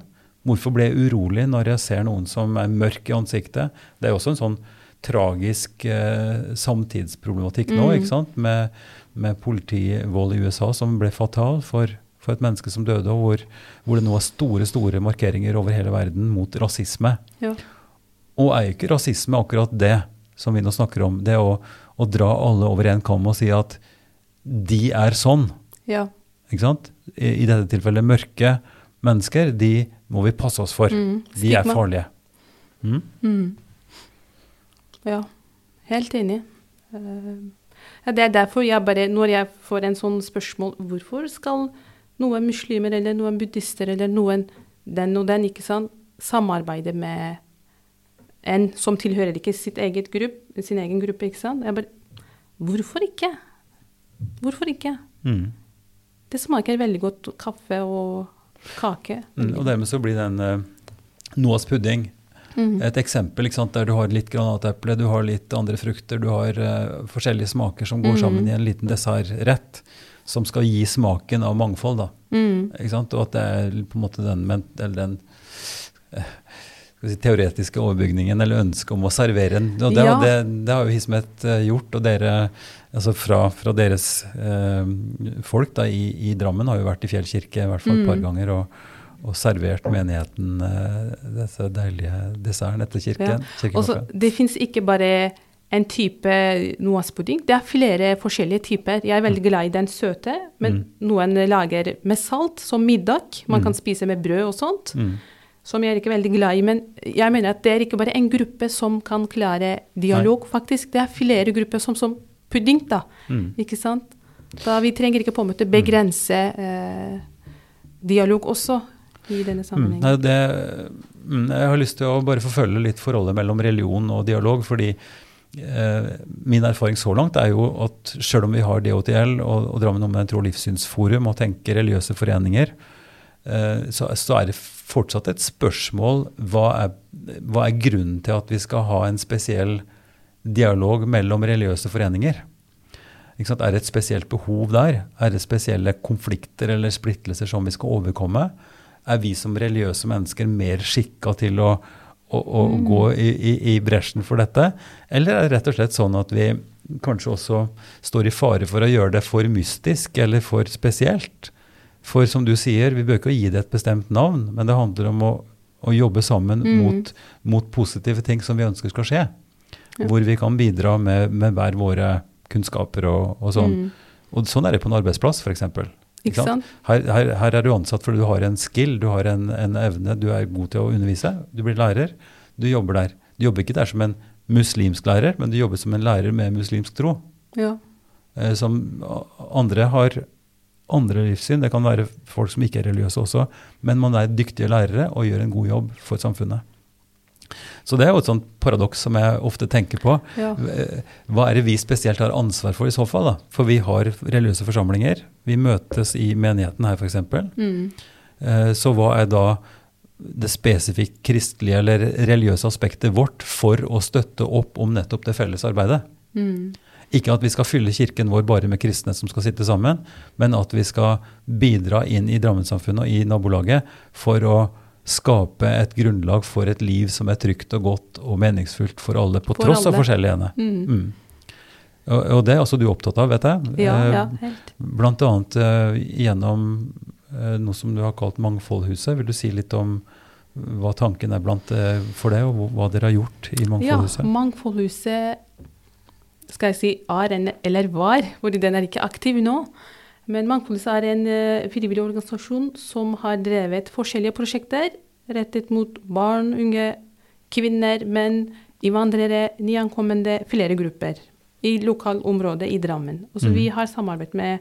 Hvorfor ble jeg urolig når jeg ser noen som er mørk i ansiktet? Det er jo også en sånn tragisk eh, samtidsproblematikk nå, Mm. ikke sant? Med, med politivold i USA som ble fatal for, for et menneske som døde, og hvor, hvor det nå er store, store markeringer over hele verden mot rasisme. Ja. Og er jo ikke rasisme akkurat det som vi nå snakker om, det å, å dra alle over en kam og si at de er sånn, ja. ikke sant? I, i dette tilfellet mørke mennesker, de må vi passe oss for. Mm. De er farlige. Mm? Mm. Ja, helt enig. Uh, ja, det er derfor jeg bare, når jeg får en sånn spørsmål Hvorfor skal noen muslimer eller noen buddhister eller noen den og den ikke sant, samarbeide med en som tilhører ikke sitt eget grupp, sin egen gruppe? ikke sant? Jeg bare, Hvorfor ikke? Hvorfor ikke? Mm. Det smaker veldig godt kaffe og kake. Mm. Og dermed så blir den uh, Noahs pudding mm. et eksempel ikke sant, der du har litt granateple, du har litt andre frukter, du har eh, forskjellige smaker som går Mhm. sammen i en liten dessertrett som skal gi smaken av mangfold. da. Mm. Ikke sant? Og at det er på en måte den, eller den eh, si, teoretiske overbygningen eller ønsket om å servere en og det, Ja. det, det har jo Hismet eh, gjort, og dere altså fra, fra deres eh, folk da, i, i Drammen har jo vært i Fjell kirke i hvert fall et par Mm. ganger og, og servert menigheten eh, disse deilige desserten etter kirken. Ja. Også, det fins ikke bare en type noaspudding. Det er flere forskjellige typer. Jeg er veldig glad i den søte, men noen lager med salt, som middag. Man Mm. kan spise med brød og sånt. Mm. Som jeg er ikke veldig glad i. Men jeg mener at det er ikke bare en gruppe som kan klare dialog, faktisk. Det er flere grupper som, som pudding, da. Mm. Ikke sant? Da vi trenger ikke på en måte begrense eh, dialog også i denne Mm. sammenhengen. Nei, det, mm, jeg har lyst til å bare forfølge litt forholdet mellom religion og dialog. fordi eh, min erfaring så langt er jo at selv om vi har DHTL og, og Drammen Omvendt Tro og Livssynsforum og tenker religiøse foreninger, så, så er det fortsatt et spørsmål hva er, hva er grunnen til at vi skal ha en spesiell dialog mellom religiøse foreninger? Er det et spesielt behov der? Er det spesielle konflikter eller splittelser som vi skal overkomme? Er vi som religiøse mennesker mer skikka til å, å, å gå i, i, i bresjen for dette? Eller er det rett og slett sånn at vi kanskje også står i fare for å gjøre det for mystisk eller for spesielt? For som du sier, vi bør ikke gi det et bestemt navn, men det handler om å, å jobbe sammen Mm. mot, mot positive ting som vi ønsker skal skje. Ja. Hvor vi kan bidra med, med hver våre kunnskaper og, og sånn. Mm. Og sånn er det på en arbeidsplass, f.eks. Ikke sant? Her, her, her er du ansatt fordi du har en skill, du har en, en evne, du er god til å undervise. Du blir lærer, du jobber der. Du jobber ikke der som en muslimsk lærer, men du jobber som en lærer med muslimsk tro. Ja. Eh, som andre har andre livssyn. Det kan være folk som ikke er religiøse også. Men man er dyktige lærere og gjør en god jobb for samfunnet. Så det er jo et sånt paradoks som jeg ofte tenker på. Ja. Eh, Hva er det vi spesielt har ansvar for i så fall? da? For vi har religiøse forsamlinger. Vi møtes i menigheten her f.eks. Mm. Eh, Så hva er da det spesifikt kristelige eller religiøse aspektet vårt for å støtte opp om nettopp det felles arbeidet? Mm. Ikke at vi skal fylle kirken vår bare med kristne som skal sitte sammen, men at vi skal bidra inn i Drammensamfunnet og i nabolaget for å skape et grunnlag for et liv som er trygt og godt og meningsfullt for alle, på For tross av alle. forskjellighetene. Mm. Mm. Og, og det er altså du opptatt av, vet jeg. Ja, Eh, ja, helt. Blant annet eh, gjennom eh, noe som du har kalt Mangfoldhuset. Vil du si litt om hva tanken er blant for det, og hva dere har gjort i Mangfoldhuset? Ja, Mangfoldhuset? Skal jeg si er en, eller var, fordi den er ikke aktiv nå. Men Mangfoldet er en eh, frivillig organisasjon som har drevet forskjellige prosjekter rettet mot barn, unge, kvinner, menn, innvandrere, nyankomne, flere grupper i lokalområdet i Drammen. Mhm. Vi har samarbeid med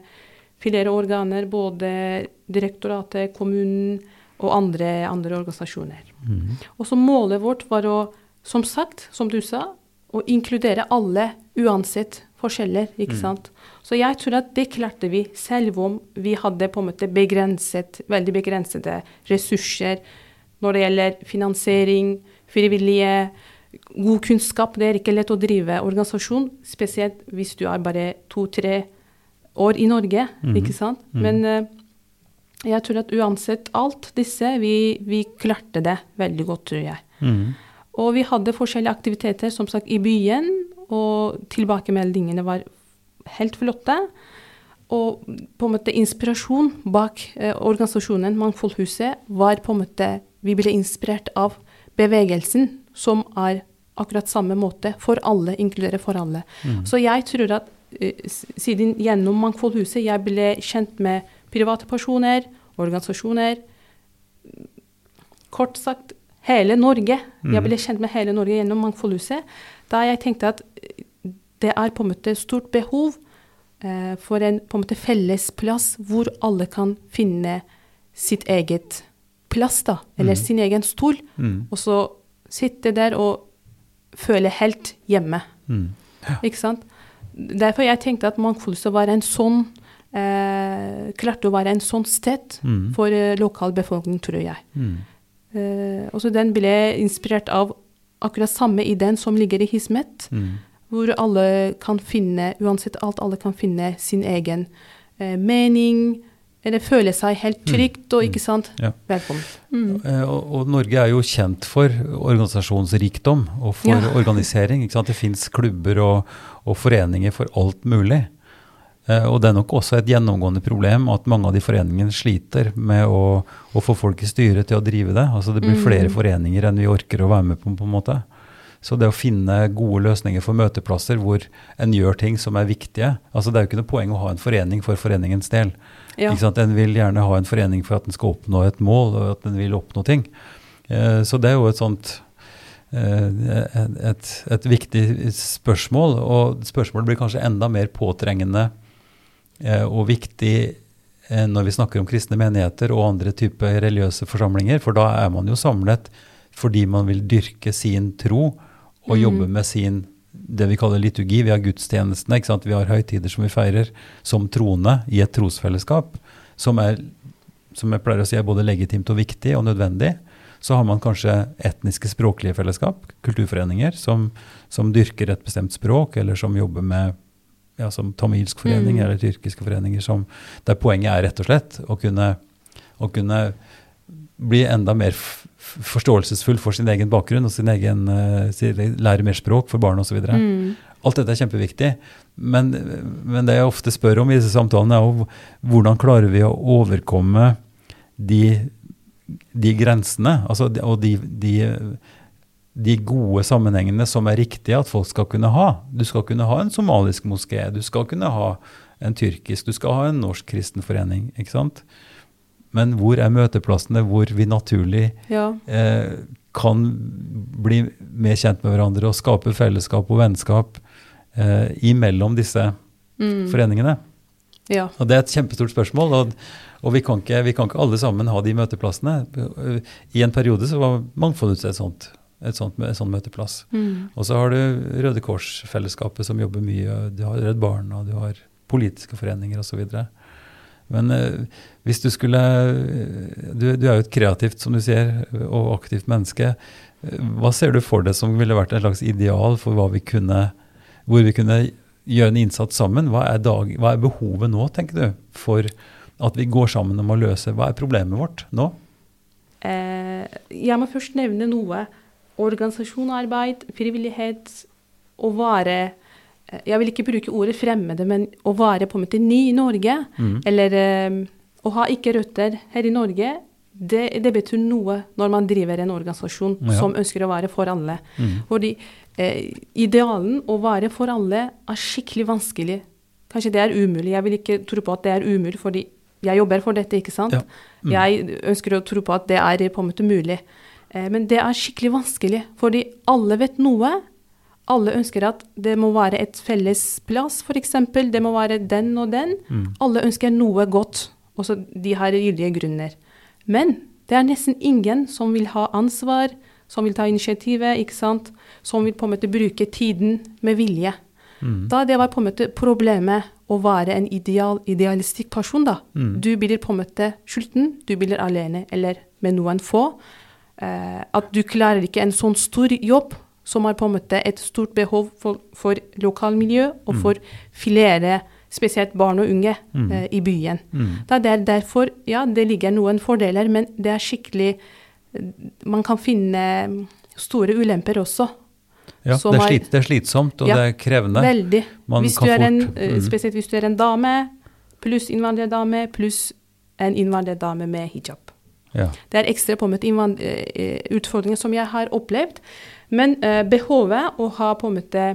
flere organer, både direktoratet, kommunen og andre, andre organisasjoner. Mm. Målet vårt var å, som sagt, som du sa, å inkludere alle uansett forskjeller, ikke sant. Så jeg tror at det klarte vi, selv om vi hadde på en måte begrenset, veldig begrensede ressurser når det gjelder finansiering, frivillige, god kunnskap. Det er ikke lett å drive organisasjon, spesielt hvis du er bare to-tre år i Norge, ikke sant. Men eh, jeg tror at uansett alt disse, vi, vi klarte det veldig godt, tror jeg. Mhm. Og vi hadde forskjellige aktiviteter, som sagt, i byen, og tilbakemeldingene var helt flotte. Og på en måte inspirasjon bak eh, organisasjonen Mangfoldhuset var på en måte Vi ble inspirert av bevegelsen, som er akkurat samme måte for alle, inkludere for alle. Så jeg tror at eh, siden gjennom Mangfoldhuset jeg ble kjent med private personer, organisasjoner, kort sagt hele Norge. Jeg ble kjent med hele Norge gjennom Mangfoldhuset. Da jeg tenkte at eh, det er på en måte stort behov eh, for en på en måte felles plass hvor alle kan finne sitt eget plass, da, eller sin egen stol, Mm. og så sitte der og føle helt hjemme. Mm. Ikke sant? Derfor jeg tenkte at Mangfoldhuset var en sånn eh, klarte å være en sånn sted Mm. for eh, lokalbefolkningen, tror jeg. Mm. Eh, også den ble inspirert av akkurat samme ideen som ligger i Hismet, Mm. hvor alle kan finne, uansett alt, alle kan finne sin egen eh, mening, eller føle seg helt trygt og ikke sant, Ja. velkommen. Mm. Eh, Og, og Norge er jo kjent for organisasjonsrikdom og for Ja. organisering. ikke sant? Det fins klubber og, og foreninger for alt mulig. Eh, og det er nok også et gjennomgående problem at mange av de foreningene sliter med å, å få folk i styret til å drive det. Altså Det blir flere foreninger enn vi orker å være med på. på en måte. Så det å finne gode løsninger for møteplasser hvor en gjør ting som er viktige altså Det er jo ikke noe poeng å ha en forening for foreningens del. Ja. En vil gjerne ha en forening for at den skal oppnå et mål, og at den vil oppnå ting. Eh, så det er jo et sånt eh, et, et, viktig spørsmål, og spørsmålet blir kanskje enda mer påtrengende og viktig eh, når vi snakker om kristne menigheter og andre typer religiøse forsamlinger, for da er man jo samlet fordi man vil dyrke sin tro og jobbe med sin det vi kaller liturgi. Vi har gudstjenestene, ikke sant? vi har høytider som vi feirer som troende i et trosfellesskap, som, er, som jeg pleier å si er både legitimt og viktig og nødvendig. Så har man kanskje etniske språklige fellesskap, kulturforeninger, som, som dyrker et bestemt språk, eller som jobber med ja, som tamilsk forening Mm. eller tyrkiske foreninger, som, der poenget er rett og slett å kunne, å kunne bli enda mer forståelsesfull for sin egen bakgrunn og sin egen, uh, lære mer språk for barn osv. Mm. Alt dette er kjempeviktig. Men, men det jeg ofte spør om i disse samtalene, er jo hvordan klarer vi å overkomme de, de grensene, altså, og de, de, de gode sammenhengene som er riktige at folk skal kunne ha. Du skal kunne ha en somalisk moské, du skal kunne ha en tyrkisk, du skal ha en norsk kristen forening. ikke sant? Men hvor er møteplassene hvor vi naturlig Ja. eh, kan bli mer kjent med hverandre og skape fellesskap og vennskap eh, imellom disse Mm. foreningene? Ja. Og Det er et kjempestort spørsmål, og, og vi, kan ikke, vi kan ikke alle sammen ha de møteplassene. I en periode så var Mangfoldhuset et sånt, et sånt, et sånt møteplass. Mm. Og så har du Røde Kors-fellesskapet som jobber mye, du har Redd Barna, du har politiske foreninger osv. Men eh, hvis du skulle du, du er jo et kreativt, som du sier, og aktivt menneske. Hva ser du for deg som ville vært et slags ideal for hva vi kunne, hvor vi kunne gjøre en innsats sammen? Hva er, dag, hva er behovet nå, tenker du, for at vi går sammen om å løse Hva er problemet vårt nå? Eh, jeg må først nevne noe. Organisasjonarbeid, frivillighet, å være eh, Jeg vil ikke bruke ordet fremmede, men å være på en måte ny i Norge, Mm. eller um, å ha ikke røtter her i Norge, det, det betyr noe når man driver en organisasjon Ja. som ønsker å være for alle. Mm. Fordi eh, idealen å være for alle er skikkelig vanskelig. Kanskje det er umulig. Jeg vil ikke tro på at det er umulig, fordi jeg jobber for dette, ikke sant? Ja. Mm. Jeg ønsker å tro på at det er på en måte mulig. Eh, men det er skikkelig vanskelig, fordi alle vet noe. Alle ønsker at det må være et felles plass, f.eks. Det må være den og den. Mm. Alle ønsker noe godt, også de har gyldige grunner. Men det er nesten ingen som vil ha ansvar, som vil ta initiativet, ikke sant? som vil på en måte bruke tiden med vilje. Mm. Da det var på en måte problemet å være en ideal, idealistisk person, da. Mm. Du blir på en måte sulten, du blir alene eller med noen få. Eh, at du klarer ikke en sånn stor jobb som har på en måte et stort behov for, for lokalmiljø og Mm. for flere, spesielt barn og unge, Mm. eh, i byen. Mm. Da det er derfor, ja, det ligger noen fordeler, men det er skikkelig Man kan finne store ulemper også. Ja, det er, slit, det er slitsomt, og Ja, det er krevende. Veldig. Hvis du er en, eh, mm. Spesielt hvis du er en dame, pluss innvandrerdame, pluss en innvandrerdame med hijab. Ja. Det er ekstra på en måte eh, utfordringer som jeg har opplevd. Men eh, behovet å ha på en måte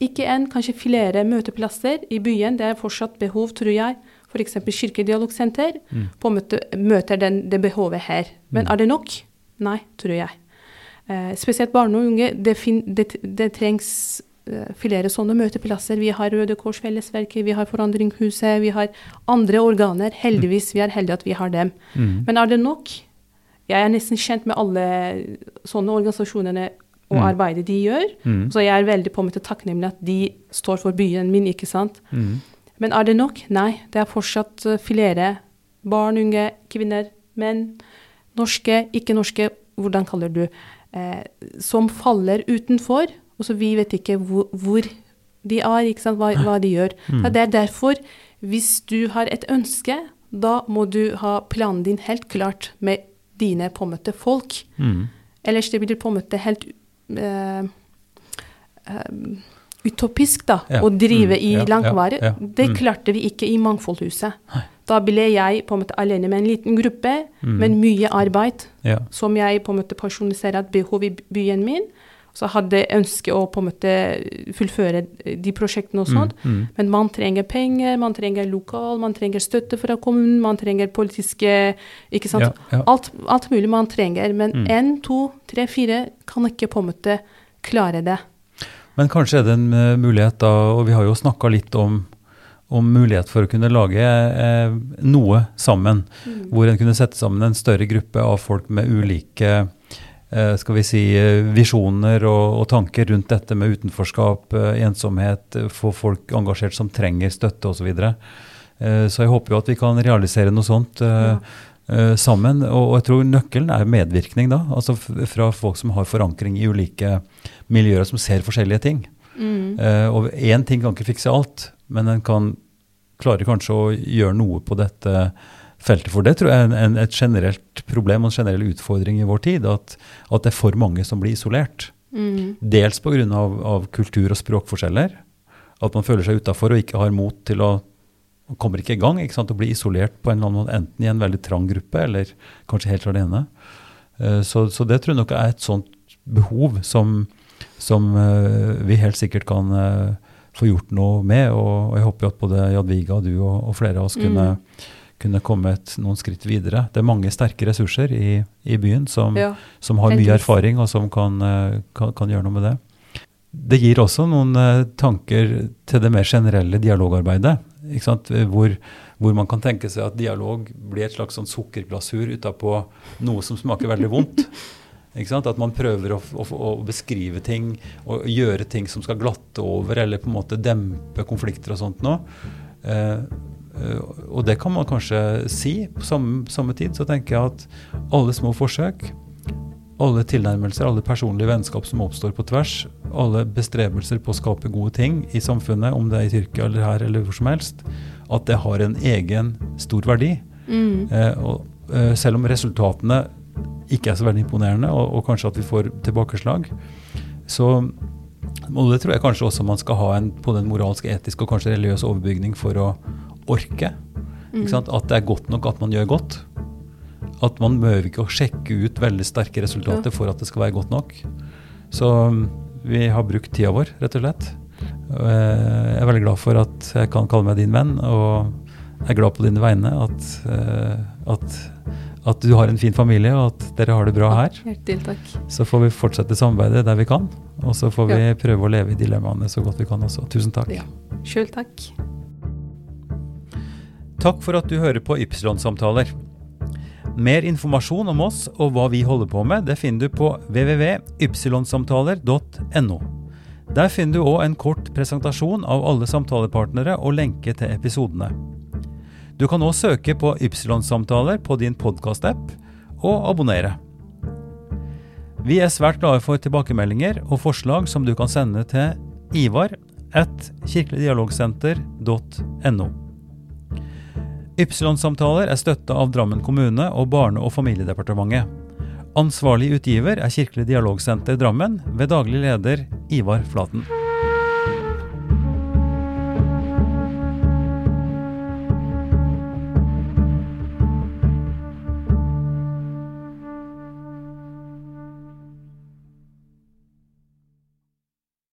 ikke en, kanskje flere møteplasser i byen, det er fortsatt behov, tror jeg. F.eks. Kirkedialogsenter Mm. på en måte møter den, det behovet her. Men Mm. er det nok? Nei, tror jeg. Eh, spesielt barn og unge, det, fin, det, det trengs eh, flere sånne møteplasser. Vi har Røde Kors Fellesverket, vi har Forandringshuset, vi har andre organer. Heldigvis, vi er heldige at vi har dem. Mm. Men er det nok? Jeg er nesten kjent med alle sånne organisasjonene og Mm. arbeidet de gjør. Mm. Så jeg er veldig på en måte takknemlig at de står for byen min, ikke sant. Mm. Men er det nok? Nei. Det er fortsatt eh, flere barn, unge, kvinner, menn, norske, ikke-norske, hvordan kaller du, eh, som faller utenfor. Og så vi vet ikke hvor, hvor de er, hva, hva de gjør. Mm. Det er derfor, hvis du har et ønske, da må du ha planen din helt klart med dine på en måte folk. Mm. Ellers det blir på en måte helt uh, uh, utopisk da, Ja. å drive Mm. i Ja, langvarig. ja, ja. Det Mm. klarte vi ikke i Mangfoldhuset. Da ble jeg på en måte alene med en liten gruppe, Mm. men mye arbeid, som jeg på en måte personlig ser behov i byen min. Så hadde ønske å på en måte fullføre de prosjektene og sånt. Mm. Mm. Men man trenger penger, man trenger lokal, man trenger støtte fra kommunen, man trenger politiske Ikke sant. Ja, ja. Alt, alt mulig man trenger. Men Mm. to, tre, fire kan ikke på en måte klare det. Men kanskje er det en eh, mulighet da, og vi har jo snakka litt om, om mulighet for å kunne lage eh, noe sammen. Hvor en kunne sette sammen en større gruppe av folk med ulike skal vi si, eh, visjoner og, og tanker rundt dette med utenforskap, eh, ensomhet, eh, få folk engasjert som trenger støtte osv. Så. Eh, så jeg håper jo at vi kan realisere noe sånt eh, eh, sammen. Og, og jeg tror nøkkelen er medvirkning, da. Altså fra folk som har forankring i ulike miljøer, som ser forskjellige ting. Mm. Eh, og én ting kan ikke fikse alt, men en kan klare kanskje å gjøre noe på dette feltet. For det tror jeg er en, en, et generelt problem og en generell utfordring i vår tid, at, at det er for mange som blir isolert. Mm. Dels pga. Av, av kultur- og språkforskjeller. At man føler seg utafor og ikke har mot til å og kommer ikke i gang. ikke sant, Å bli isolert på en eller annen måte, enten i en veldig trang gruppe eller kanskje helt alene. Eh, Så, så det tror jeg nok er et sånt behov som, som eh, vi helt sikkert kan eh, få gjort noe med. Og, og jeg håper jo at både Jadviga, du og, og flere av oss kunne, kunne kommet noen skritt videre. Det er mange sterke ressurser i, i byen som, Ja. som har mye erfaring, og som kan, eh, kan, kan gjøre noe med det. Det gir også noen eh, tanker til det mer generelle dialogarbeidet. Ikke sant? Hvor, hvor man kan tenke seg at dialog blir et slags sånn sukkerglasur utapå noe som smaker veldig vondt. Ikke sant? At man prøver å, å, å beskrive ting og gjøre ting som skal glatte over, eller på en måte dempe konflikter og sånt noe. Eh, og det kan man kanskje si. På samme, samme tid så tenker jeg at alle små forsøk, alle tilnærmelser, alle personlige vennskap som oppstår på tvers, alle bestrebelser på å skape gode ting i samfunnet, om det er i Tyrkia eller her eller hvor som helst, at det har en egen stor verdi. Mm. Eh, og, eh, selv om resultatene ikke er så veldig imponerende, og, og kanskje at vi får tilbakeslag, så og det tror jeg kanskje også man skal ha en, på en moralsk, etisk og kanskje religiøs overbygning for å orke. Mm. At det er godt nok at man gjør godt. At man behøver ikke å sjekke ut veldig sterke resultater for at det skal være godt nok. Så um, vi har brukt tida vår, rett og slett. Jeg er veldig glad for at jeg kan kalle meg din venn, og jeg er glad på dine vegne at, eh, at, at du har en fin familie, og at dere har det bra her. Hjertelig takk. Så får vi fortsette samarbeidet der vi kan, og så får vi prøve å leve i dilemmaene så godt vi kan også. Tusen takk. Ja. Sjøl takk. Takk for at du hører på Ypsilon-samtaler. Mer informasjon om oss og hva vi holder på med, det finner du på www.ypsilonsamtaler.no. Der finner du òg en kort presentasjon av alle samtalepartnere og lenke til episodene. Du kan òg søke på Ypsilon-samtaler på din podkast-app, og abonnere. Vi er svært glade for tilbakemeldinger og forslag som du kan sende til ivar at kirkeligdialogsenter.no. Ypsilon-samtaler er støtta av Drammen kommune og Barne- og familiedepartementet. Ansvarlig utgiver er Kirkelig dialogsenter Drammen, ved daglig leder Ivar Flaten.